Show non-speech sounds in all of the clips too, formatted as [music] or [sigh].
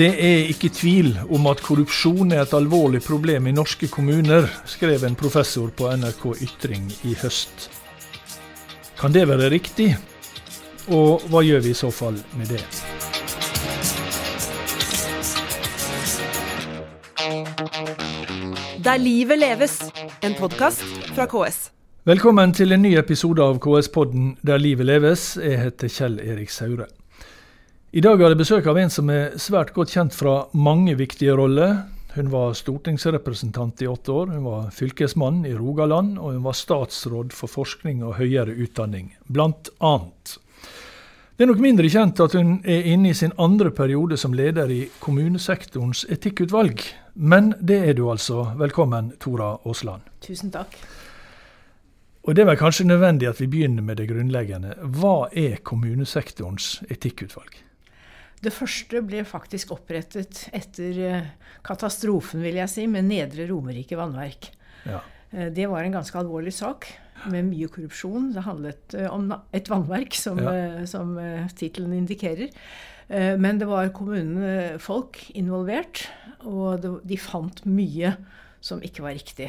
Det er ikke tvil om at korrupsjon er et alvorlig problem i norske kommuner, skrev en professor på NRK Ytring i høst. Kan det være riktig? Og hva gjør vi i så fall med det? Der livet leves, en podkast fra KS. Velkommen til en ny episode av KS-podden Der livet leves. Jeg heter Kjell Erik Saure. I dag har jeg besøk av en som er svært godt kjent fra mange viktige roller. Hun var stortingsrepresentant i åtte år, hun var fylkesmann i Rogaland, og hun var statsråd for forskning og høyere utdanning, blant annet. Det er nok mindre kjent at hun er inne i sin andre periode som leder i kommunesektorens etikkutvalg. Men det er du altså. Velkommen, Tora Aasland. Tusen takk. Og Det er vel kanskje nødvendig at vi begynner med det grunnleggende. Hva er kommunesektorens etikkutvalg? Det første ble faktisk opprettet etter eh, katastrofen, vil jeg si, med Nedre Romerike vannverk. Ja. Eh, det var en ganske alvorlig sak med mye korrupsjon. Det handlet eh, om et vannverk, som, ja. som tittelen indikerer. Men det var kommunefolk involvert, og de fant mye som ikke var riktig.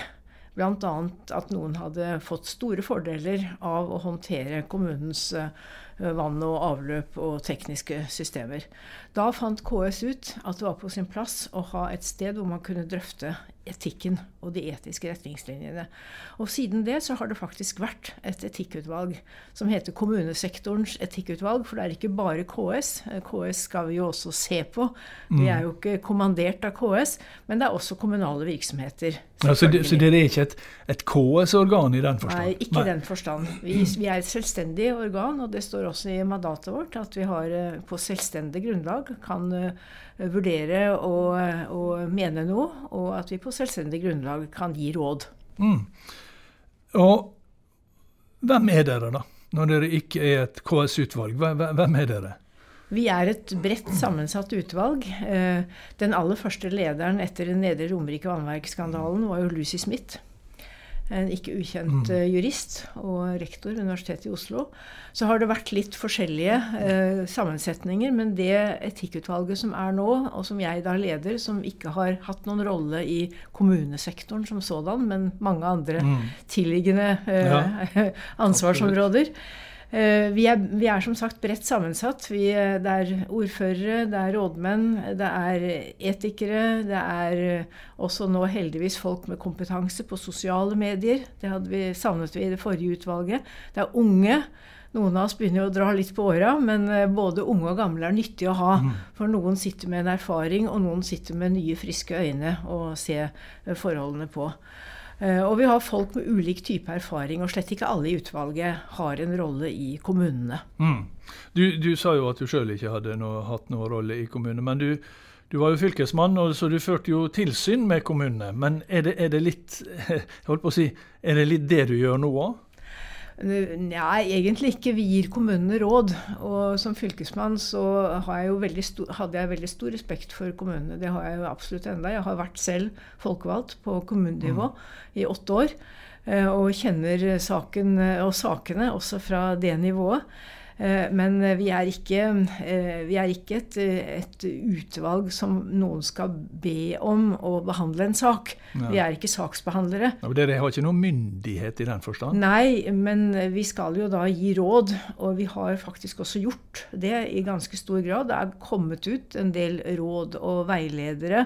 Bl.a. at noen hadde fått store fordeler av å håndtere kommunens vann og avløp og tekniske systemer. Da fant KS ut at det var på sin plass å ha et sted hvor man kunne drøfte etikken og de etiske retningslinjene. Og siden det så har det faktisk vært et etikkutvalg som heter Kommunesektorens etikkutvalg. For det er ikke bare KS. KS skal vi jo også se på. Vi er jo ikke kommandert av KS, men det er også kommunale virksomheter. Ja, så, det, så dere er ikke et, et KS-organ i den forstand? Nei, ikke i den forstand. Vi, vi, er et selvstendig organ, og det står også i mandatet vårt at vi har eh, på selvstendig grunnlag kan uh, vurdere og, og, mene noe, og at vi på selvstendig grunnlag kan gi råd. Mm. Og hvem er dere, da? Når dere ikke er et KS-utvalg, hvem er dere? Vi er et bredt sammensatt utvalg. Eh, den aller første lederen etter den Nedre Romerike vannverksskandalen var jo Lucy Smith en ikke ukjent mm. Eh, jurist og rektor ved Universitetet i Oslo. Så har det vært litt forskjellige eh, sammensetninger, men det etikkutvalget som er nå, og som jeg da leder, som ikke har hatt noen rolle i kommunesektoren som sådan, men mange andre mm. tilliggende eh, ja. [laughs] ansvarsområder, Eh, vi er, vi er, som sagt bredt sammensatt. Vi, eh, det er ordførere, det er rådmenn, det er etikere. Det er eh, også nå heldigvis folk med kompetanse på sosiale medier. Det hadde vi, savnet vi i det forrige utvalget. Det er unge. Noen av oss begynner å dra litt på åra, men både unge og gamle er nyttig å ha. Mm. For noen sitter med en erfaring, og noen sitter med nye, friske øyne å se forholdene på. Eh, og vi har folk med ulik type erfaring, og slett ikke alle i utvalget har en rolle i kommunene. Mm. Du, du, sa jo at du sjøl ikke hadde noe, hatt noen rolle i kommunene. Men du, du var jo fylkesmann, så du førte jo tilsyn med kommunene. Men er det, er det litt [laughs] jeg holdt på å si, er det litt det du gjør nå òg? Nei, egentlig ikke. Vi gir kommunene råd. Og som fylkesmann så jeg hadde jeg veldig stor respekt for kommunene. Det har jeg jo absolutt enda. Jeg har vært selv folkevalgt på kommunenivå mm. i åtte år. Eh, og kjenner saken og sakene også fra det nivået. Eh, men vi er ikke, eh, vi er ikke et, et, utvalg som noen skal be om å behandle en sak. Ja. Vi er ikke saksbehandlere. Ja, dere har ikke noen myndighet i den forstand? Nei, men vi skal jo da gi råd. Og vi har faktisk også gjort det i ganske stor grad. Det er kommet ut en del råd og veiledere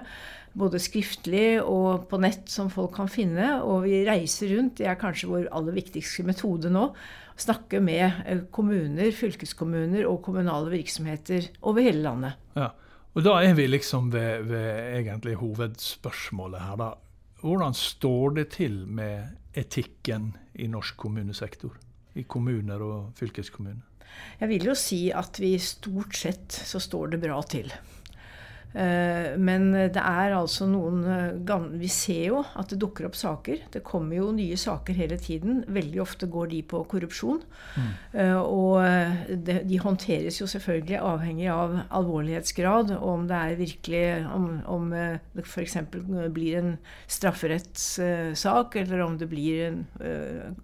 både skriftlig og på nett som folk kan finne. Og vi reiser rundt. Det er kanskje vår aller viktigste metode nå snakke med eh, kommuner, fylkeskommuner og kommunale virksomheter over hele landet. Ja, og Da er vi liksom ved, ved egentlig hovedspørsmålet her. da. Hvordan står det til med etikken i norsk kommunesektor? I kommuner og fylkeskommuner? Jeg vil jo si at vi stort sett så står det bra til. Eh, men det er altså noen eh, Vi ser jo at det dukker opp saker. Det kommer jo nye saker hele tiden. Veldig ofte går de på korrupsjon. Mm. Eh, og de håndteres jo selvfølgelig avhengig av alvorlighetsgrad. Og om det er virkelig Om, om det f.eks. blir en strafferettssak, eller om det blir en,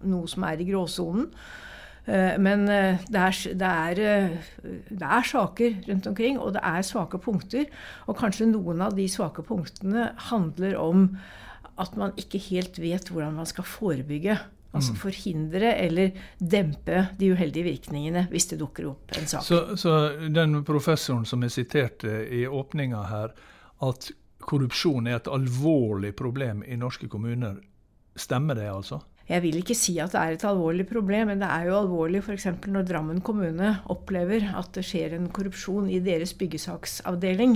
noe som er i gråsonen. Eh, men eh, det er, det, er, eh, det er, saker rundt omkring, og det er svake punkter. Og kanskje noen av de svake punktene handler om at man ikke helt vet hvordan man skal forebygge. Altså mm. forhindre eller dempe de uheldige virkningene hvis det dukker opp en sak. Så, så den professoren som jeg siterte i åpninga her, at korrupsjon er et alvorlig problem i norske kommuner, stemmer det altså? Jeg vil ikke si at det er et alvorlig problem, men det er jo alvorlig f.eks. når Drammen kommune opplever at det skjer en korrupsjon i deres byggesaksavdeling,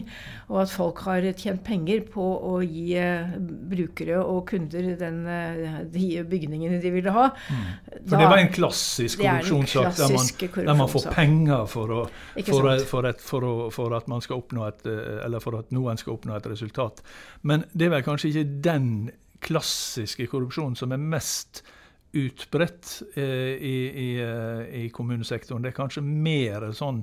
og at folk har tjent penger på å gi eh, brukere og kunder den, eh, de bygningene de ville ha. Mm. For da, det var en klassisk korrupsjonssak der, der, man får penger for, å, for, for, et, for, at man skal oppnå et, eh, eller for at noen skal oppnå et resultat. Men det er vel kanskje ikke den klassiske korrupsjonen som er mest utbredt eh, i, i, eh, i, kommunesektoren. Det er kanskje mer sånn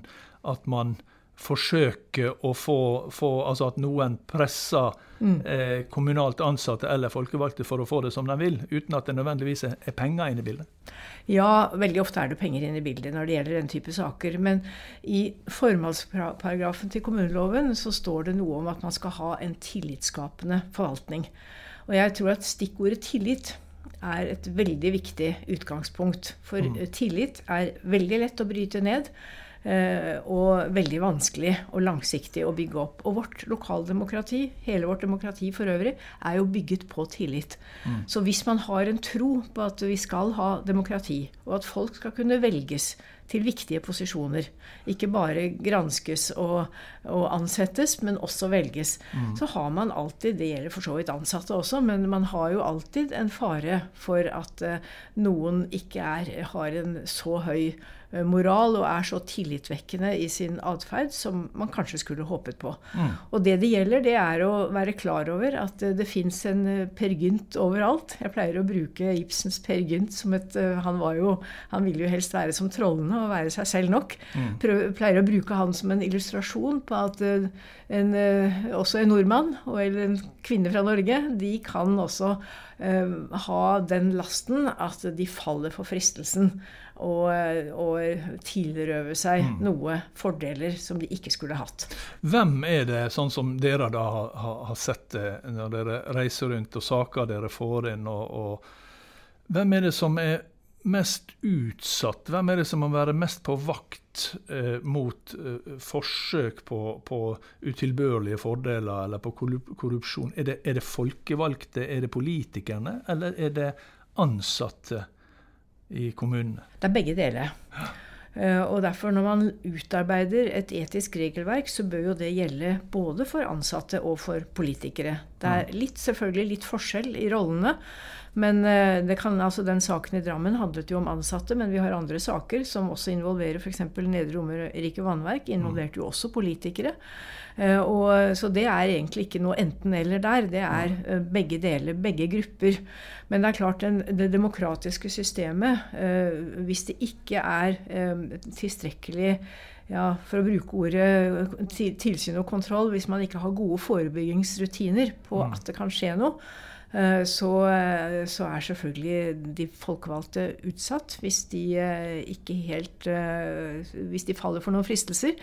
at man forsøker å få, få Altså at noen presser mm. eh, kommunalt ansatte eller folkevalgte for å få det som de vil, uten at det nødvendigvis er penger inne i bildet? Ja, veldig ofte er det penger inne i bildet når det gjelder den type saker. Men i formålsparagrafen til kommuneloven så står det noe om at man skal ha en tillitsskapende forvaltning. Og jeg tror at stikkordet tillit er et veldig viktig utgangspunkt. For mm. tillit er veldig lett å bryte ned. Eh, og veldig vanskelig og langsiktig å bygge opp. Og vårt lokaldemokrati, hele vårt demokrati for øvrig, er jo bygget på tillit. Mm. Så hvis man har en tro på at vi skal ha demokrati, og at folk skal kunne velges til viktige posisjoner. Ikke bare granskes og, og ansettes, men også velges. Mm. Så har man alltid, det gjelder for så vidt ansatte også, men man har jo alltid en fare for at uh, noen ikke er, har en så høy Eh, moral og er så tillitvekkende i sin atferd som man kanskje skulle håpet på. Mm. Og det det gjelder, det er å være klar over at eh, det fins en eh, Per Gynt overalt. Jeg pleier å bruke Ibsens Per Gynt som et Han var jo Han ville jo helst være som trollene og være seg selv nok. Mm. Prøv, pleier å bruke han som en illustrasjon på at en, også en nordmann eller en kvinne fra Norge, de kan også ha den lasten at de faller for fristelsen og, og tilrøve seg mm. noe fordeler som de ikke skulle hatt. Hvem er det, sånn som dere da har, har sett det når dere reiser rundt og saker dere får inn, og, og hvem er det som er mest utsatt? Hvem er det som må være mest på vakt eh, mot eh, forsøk på, på, utilbørlige fordeler eller på korrupsjon? Er det, er det folkevalgte, er det politikerne, eller er det ansatte? I kommunene? Det er begge deler. Eh, og derfor Når man utarbeider et etisk regelverk, så bør jo det gjelde både for ansatte og for politikere. Det er litt, selvfølgelig litt forskjell i rollene. Men eh, kan, altså den saken i Drammen handlet jo om ansatte, men vi har andre saker som også involverer f.eks. Nedre Romerike Vannverk. Involverte jo også politikere. Eh, og, så det er egentlig ikke noe enten-eller der. Det er eh, begge deler, begge grupper. Men det er klart, den, det demokratiske systemet, hvis det ikke er tilstrekkelig ja, for å bruke ordet tilsyn og kontroll, hvis man ikke har gode forebyggingsrutiner på mm. at det kan skje noe, så, eh, så, er selvfølgelig de folkevalgte utsatt hvis de eh, ikke helt Hvis de faller for noen fristelser.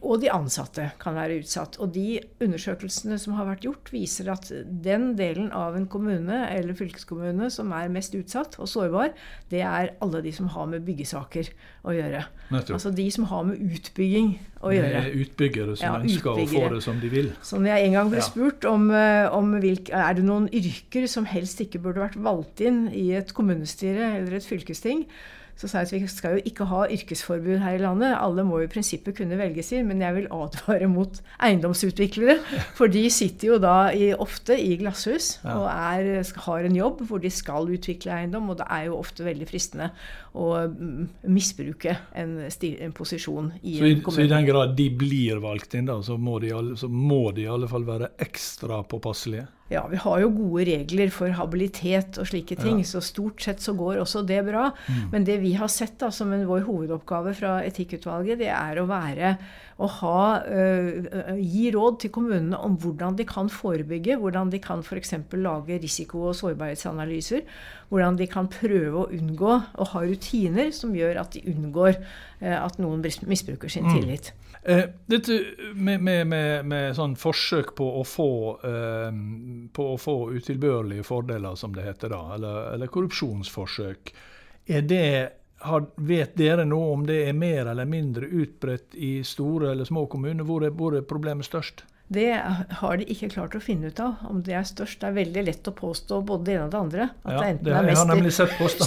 Og de ansatte kan være utsatt. Og de undersøkelsene som har vært gjort, viser at den delen av en kommune eller fylkeskommune som er mest utsatt og sårbar, det er alle de som har med byggesaker å gjøre. Nettopp. Altså de som har med utbygging å gjøre. Det er utbyggere som ja, ønsker utbyggere. å få det som de vil. Når jeg en gang ble spurt om, om hvilke, er det noen yrker som helst ikke burde vært valgt inn i et kommunestyre eller et fylkesting, så sa jeg at vi skal jo ikke ha yrkesforbud her i landet. Alle må jo i prinsippet kunne velges inn, men jeg vil advare mot eiendomsutviklere. For de sitter jo da i, ofte i glasshus og er, har en jobb hvor de skal utvikle eiendom, og det er jo ofte veldig fristende å mm, misbruke en, en posisjon i så i, en kommune. Så i den grad de blir valgt inn, da, så må de, så må de i alle fall være ekstra påpasselige? Ja, vi har jo gode regler for habilitet og slike ting, ja. så stort sett så går også det bra. Mm. Men det vi vi har sett da, som en, vår hovedoppgave fra Etikkutvalget, det er å være å ha, uh, gi råd til kommunene om hvordan de kan forebygge, hvordan de kan f.eks. lage risiko- og sårbarhetsanalyser. Hvordan de kan prøve å unngå å ha rutiner som gjør at de unngår uh, at noen misbruker sin mm. tillit. Mm. Eh, dette med, med, med, med, sånn forsøk på å få, eh, på å få utilbørlige fordeler, som det heter da, eller, eller korrupsjonsforsøk, det har, vet dere noe om det er mer eller mindre utbredt i store eller små kommuner? Hvor er, hvor er problemet størst? Det har de ikke klart å finne ut av. Om det er størst. Det er veldig lett å påstå både det ene og det andre. At ja, det enten er mest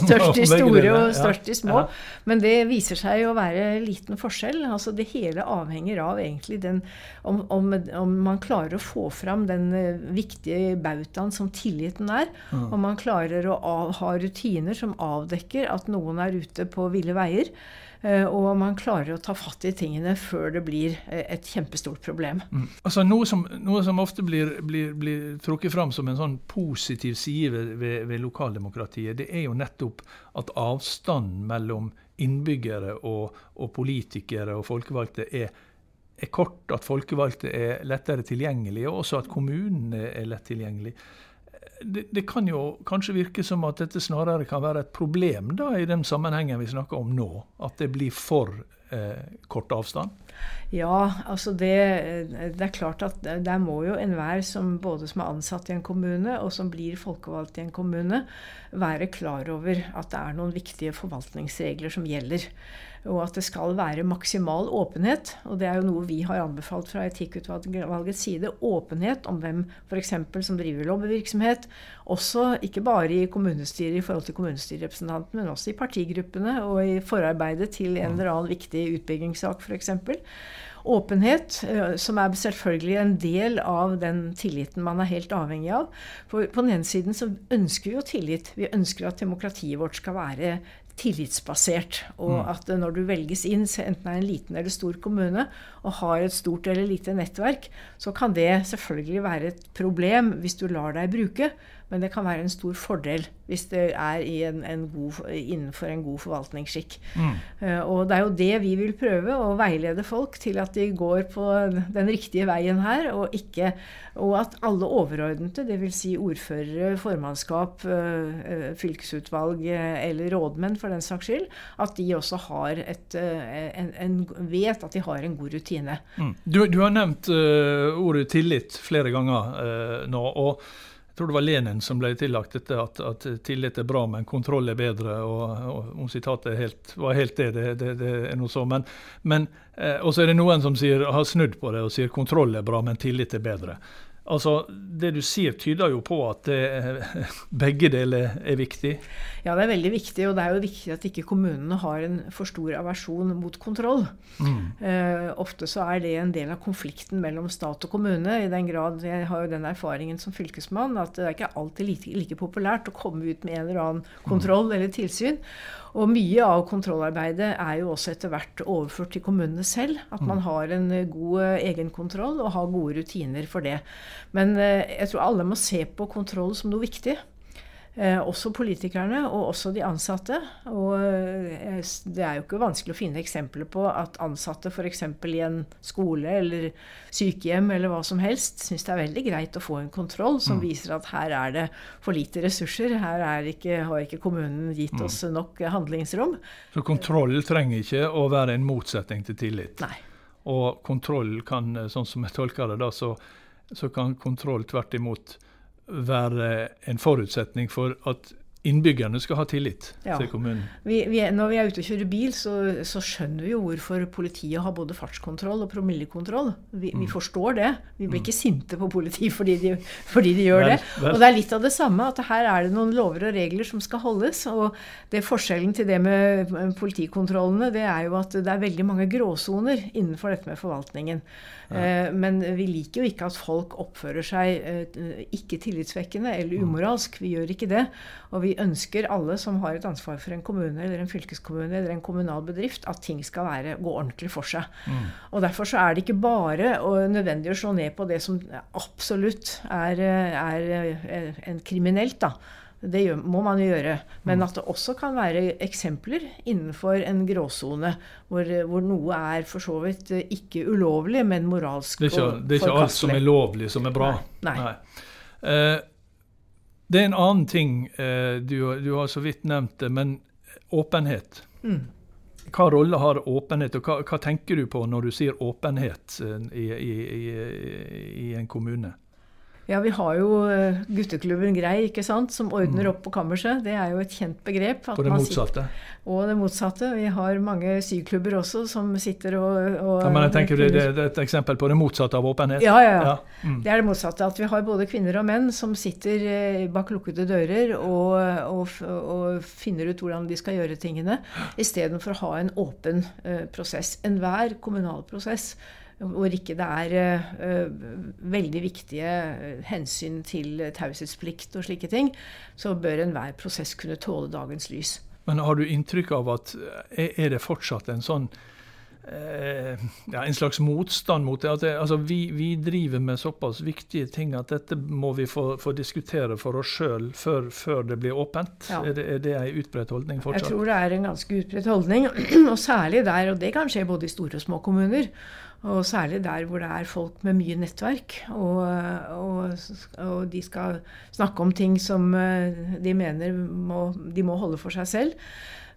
størst i store og størst i små. Men det viser seg å være liten forskjell. Altså Det hele avhenger av egentlig den om, om, om man klarer å få fram den uh, viktige bautaen som tilliten er. Mm. Om man klarer å av, ha rutiner som avdekker at noen er ute på ville veier. Eh, og man klarer å ta fatt i tingene før det blir eh, et kjempestort problem. Mm. Altså noe, som, noe som, ofte blir, blir, blir, trukket fram som en sånn positiv side ved, ved, ved, lokaldemokratiet, det er jo nettopp at avstanden mellom innbyggere og, og politikere og folkevalgte er er kort, at folkevalgte er lettere tilgjengelige, og også at kommunene er lett tilgjengelige det, det, kan jo kanskje virke som at dette snarere kan være et problem da, i den sammenhengen vi snakker om nå. At det blir for eh, kort avstand? Ja, altså det, det, er klart at der må jo enhver som både som er ansatt i en kommune og som blir folkevalgt i en kommune, være klar over at det er noen viktige forvaltningsregler som gjelder og at det skal være maksimal åpenhet. Og det er jo noe vi har anbefalt fra Etikkutvalgets side. Åpenhet om hvem f.eks. som driver lobbyvirksomhet. Også ikke bare i kommunestyret i forhold til kommunestyrerepresentanten, men også i partigruppene og i forarbeidet til en eller annen viktig utbyggingssak f.eks. Åpenhet, eh, som er selvfølgelig en del av den tilliten man er helt avhengig av. For på den ene siden så ønsker vi jo tillit. Vi ønsker at demokratiet vårt skal være tillitsbasert. Og mm. at når du velges inn, enten det er en liten eller stor kommune, og har et stort eller lite nettverk, så kan det selvfølgelig være et problem hvis du lar deg bruke. Men det kan være en stor fordel hvis det er en, en god, innenfor en god forvaltningsskikk. Mm. Uh, og det er jo det vi vil prøve, å veilede folk til at de går på den riktige veien her, og, ikke, og at alle overordnede, dvs. Si ordførere, formannskap, uh, fylkesutvalg uh, eller rådmenn for den saks skyld, at de også har et, en, en, vet at de har en god rutine. Mm. Du, du, har nevnt ordet tillit flere ganger nå. og jeg tror det var Lenin som ble tillagt dette at, at tillit er bra, men kontroll er bedre. og, og Om sitatet helt, var helt det, det, det, det er noe så. Men, men eh, også er det noen som sier, har snudd på det og sier kontroll er bra, men tillit er bedre. Altså, Det du sier, tyder jo på at det, [laughs] begge deler er viktig. Ja, det er veldig viktig. Og det er jo viktig at ikke kommunene har en for stor aversjon mot kontroll. Mm. Eh, ofte så er det en del av konflikten mellom stat og kommune. I den grad jeg har jo den erfaringen som fylkesmann at det er ikke alltid like, like populært å komme ut med en eller annen kontroll mm. eller tilsyn. Og mye av kontrollarbeidet er jo også etter hvert overført til kommunene selv. At man mm. har en god eh, egenkontroll og har gode rutiner for det. Men eh, jeg tror alle må se på kontroll som noe viktig. Eh, også politikerne og også de ansatte. Og det er jo ikke vanskelig å finne eksempler på at ansatte f.eks. i en skole eller sykehjem eller hva som helst syns det er veldig greit å få en kontroll som mm. viser at her er det for lite ressurser. Her ikke, har ikke kommunen gitt mm. oss nok handlingsrom. Så kontroll trenger ikke å være en motsetning til tillit? Nei. Og kontroll kan, sånn som jeg tolker det, da, så, så kan kontroll tvert imot være en forutsetning for at innbyggerne skal ha tillit ja. til kommunen. Vi, vi, når vi er ute og kjører bil, så, så, skjønner vi jo hvorfor politiet har både fartskontroll og promillekontroll. Vi, mm. vi forstår det. Vi blir mm. ikke sinte på politiet fordi de, fordi de gjør vel, det. Vel. Og det er litt av det samme, at her er det noen lover og regler som skal holdes. Og det forskjellen til det med politikontrollene, det er jo at det er veldig mange gråsoner innenfor dette med forvaltningen. Eh, men vi liker jo ikke at folk oppfører seg eh, ikke tillitsvekkende eller mm. umoralsk. Vi gjør ikke det. Og vi ønsker alle som har et ansvar for en kommune eller en fylkeskommune eller en kommunal bedrift, at ting skal være, gå ordentlig for seg. Mm. Og Derfor så er det ikke bare nødvendig å slå ned på det som absolutt er, er en kriminelt. da Det gjør, må man jo gjøre. Men at det også kan være eksempler innenfor en gråsone hvor, hvor noe er for så vidt ikke ulovlig, men moralsk Det er ikke, det er ikke alt som er lovlig, som er bra. Nei. Nei. Eh, det er en annen ting eh, du, du, har så vidt nevnt det, men åpenhet. Mm. Hva rolle har åpenhet, og hva, hva, tenker du på når du sier åpenhet eh, i, i, i, i en kommune? Ja, vi har jo eh, gutteklubben Grei, ikke sant, som ordner mm. opp på kammerset. Det er jo et kjent begrep. og det motsatte? og det motsatte. Vi har mange syklubber også som sitter og, og ja, Men jeg tenker det, det, er et eksempel på det motsatte av åpenhet? Ja, ja. ja. Mm. Det er det motsatte. At vi har både kvinner og menn som sitter eh, bak lukkede dører og, og, og finner ut hvordan de skal gjøre tingene, istedenfor å ha en åpen uh, prosess. Enhver kommunal prosess hvor ikke det er uh, veldig viktige hensyn til taushetsplikt og slike ting, så bør enhver prosess kunne tåle dagens lys. Men har du inntrykk av at er det fortsatt en sånn uh, ja, en slags motstand mot det. At det, altså vi, vi, driver med såpass viktige ting at dette må vi få, få diskutere for oss sjøl før, før, det blir åpent. Ja. Er, det, er det en utbredt holdning fortsatt? Jeg tror det er en ganske utbredt holdning. [clears throat] og særlig der, og det kan skje både i store og små kommuner. Og særlig der hvor det er folk med mye nettverk, og, og, og, de skal snakke om ting som eh, de mener må, de må holde for seg selv.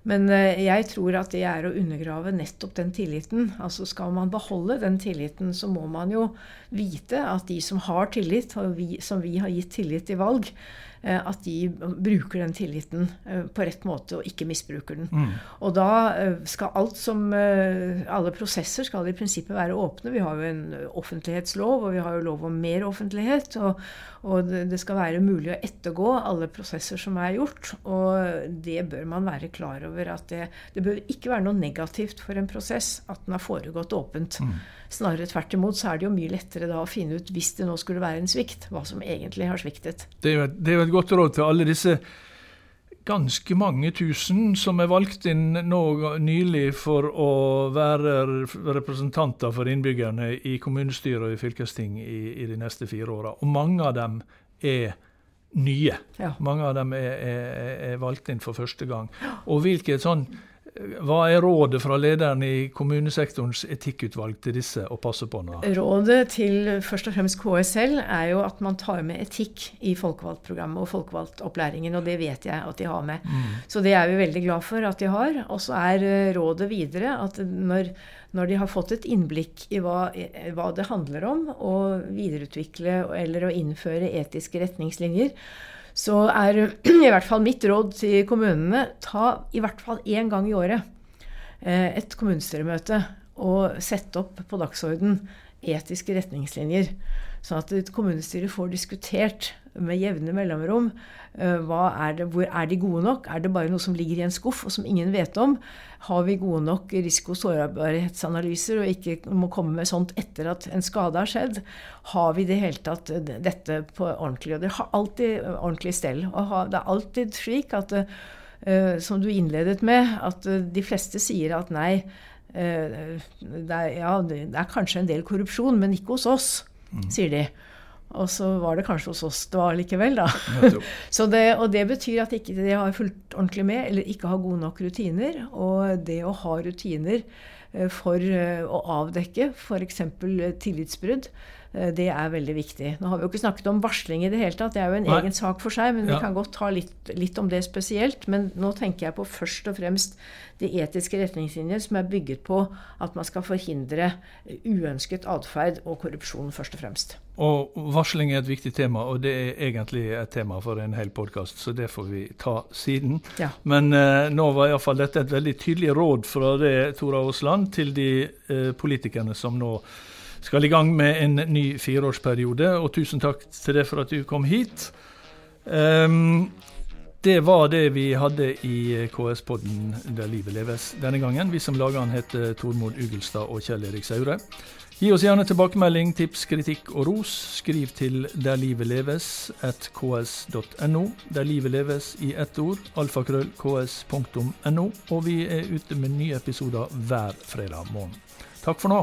Men eh, jeg tror at det er å undergrave nettopp den tilliten. Altså Skal man beholde den tilliten, så må man jo vite at de som har tillit, som vi har gitt tillit i valg, at de bruker den tilliten eh, på rett måte og ikke misbruker den. Mm. Og da eh, skal alt som Alle prosesser skal i prinsippet være åpne. Vi har jo en offentlighetslov, og vi har jo lov om mer offentlighet. Og, og det skal være mulig å ettergå alle prosesser som er gjort. Og det bør man være klar over at det, det bør ikke være noe negativt for en prosess at den har foregått åpent. Mm. Snarere tvert imot så er det jo mye lettere da å finne ut, hvis det nå skulle være en svikt, hva som egentlig har sviktet. Det er jo et, er jo et godt råd til alle disse ganske mange tusen som er valgt inn nå nylig for å være representanter for innbyggerne i kommunestyre og i fylkesting i, i de neste fire åra. Og mange av dem er nye. Ja. Mange av dem er, er, er, valgt inn for første gang. Og hvilket sånn hva er rådet fra lederen i kommunesektorens etikkutvalg til disse å passe på nå? Rådet til først og fremst KSL er jo at man tar med etikk i folkevalgtprogrammet og folkevalgtopplæringen, og det vet jeg at de har med. Mm. Så det er vi veldig glad for at de har. Og så er eh, rådet videre at når, når, de har fått et innblikk i hva, hva det handler om, å videreutvikle eller å innføre etiske retningslinjer, så er [clears throat] i hvert fall mitt råd til kommunene ta i hvert fall én gang i året eh, et kommunestyremøte og sette opp på dagsorden etiske retningslinjer. Sånn at et kommunestyre får diskutert med jevne mellomrom Eh, er det, hvor er de gode nok? Er det bare noe som ligger i en skuff og som ingen vet om? Har vi gode nok risiko- og sårbarhetsanalyser og ikke må komme med sånt etter at en skade har skjedd? Har vi i det hele tatt dette på ordentlig? Og det har alltid ordentlig stell. Og det er alltid slik at, som du innledet med, at de fleste sier at nei, det, er, ja, det er kanskje en del korrupsjon, men ikke hos oss, mm. sier de. Og så var det kanskje hos oss det var likevel, da. [laughs] det, og det betyr at ikke de har fulgt ordentlig med, eller ikke har gode nok rutiner. Og det å ha rutiner eh, for eh, å avdekke f.eks. tillitsbrudd, det er veldig viktig. Nå har vi jo ikke snakket om varsling i det hele tatt, det er jo en Nei. egen sak for seg. Men vi kan godt ta litt, litt, om det spesielt. Men nå tenker jeg på først og fremst de etiske retningslinjer som er bygget på at man skal forhindre uønsket atferd og korrupsjon, først og fremst. Og Varsling er et viktig tema, og det er egentlig et tema for en hel podkast, så det får vi ta siden. Ja. Men eh, nå var iallfall dette et veldig tydelig råd fra det, Tora Aasland, til de eh, politikerne som nå skal i gang med en ny fireårsperiode. Og tusen takk til deg for at du kom hit. Um, det var det vi hadde i KS-podden Der livet leves denne gangen. Vi som lager den, heter Tormod Ugelstad og Kjell Erik Saure. Gi oss gjerne tilbakemelding, tips, kritikk og ros. Skriv til Der livet leves at ks.no. Der livet leves i ett ord. Alfakrøll ks.no. Og vi er ute med nye episoder hver fredag morgen. Takk for nå.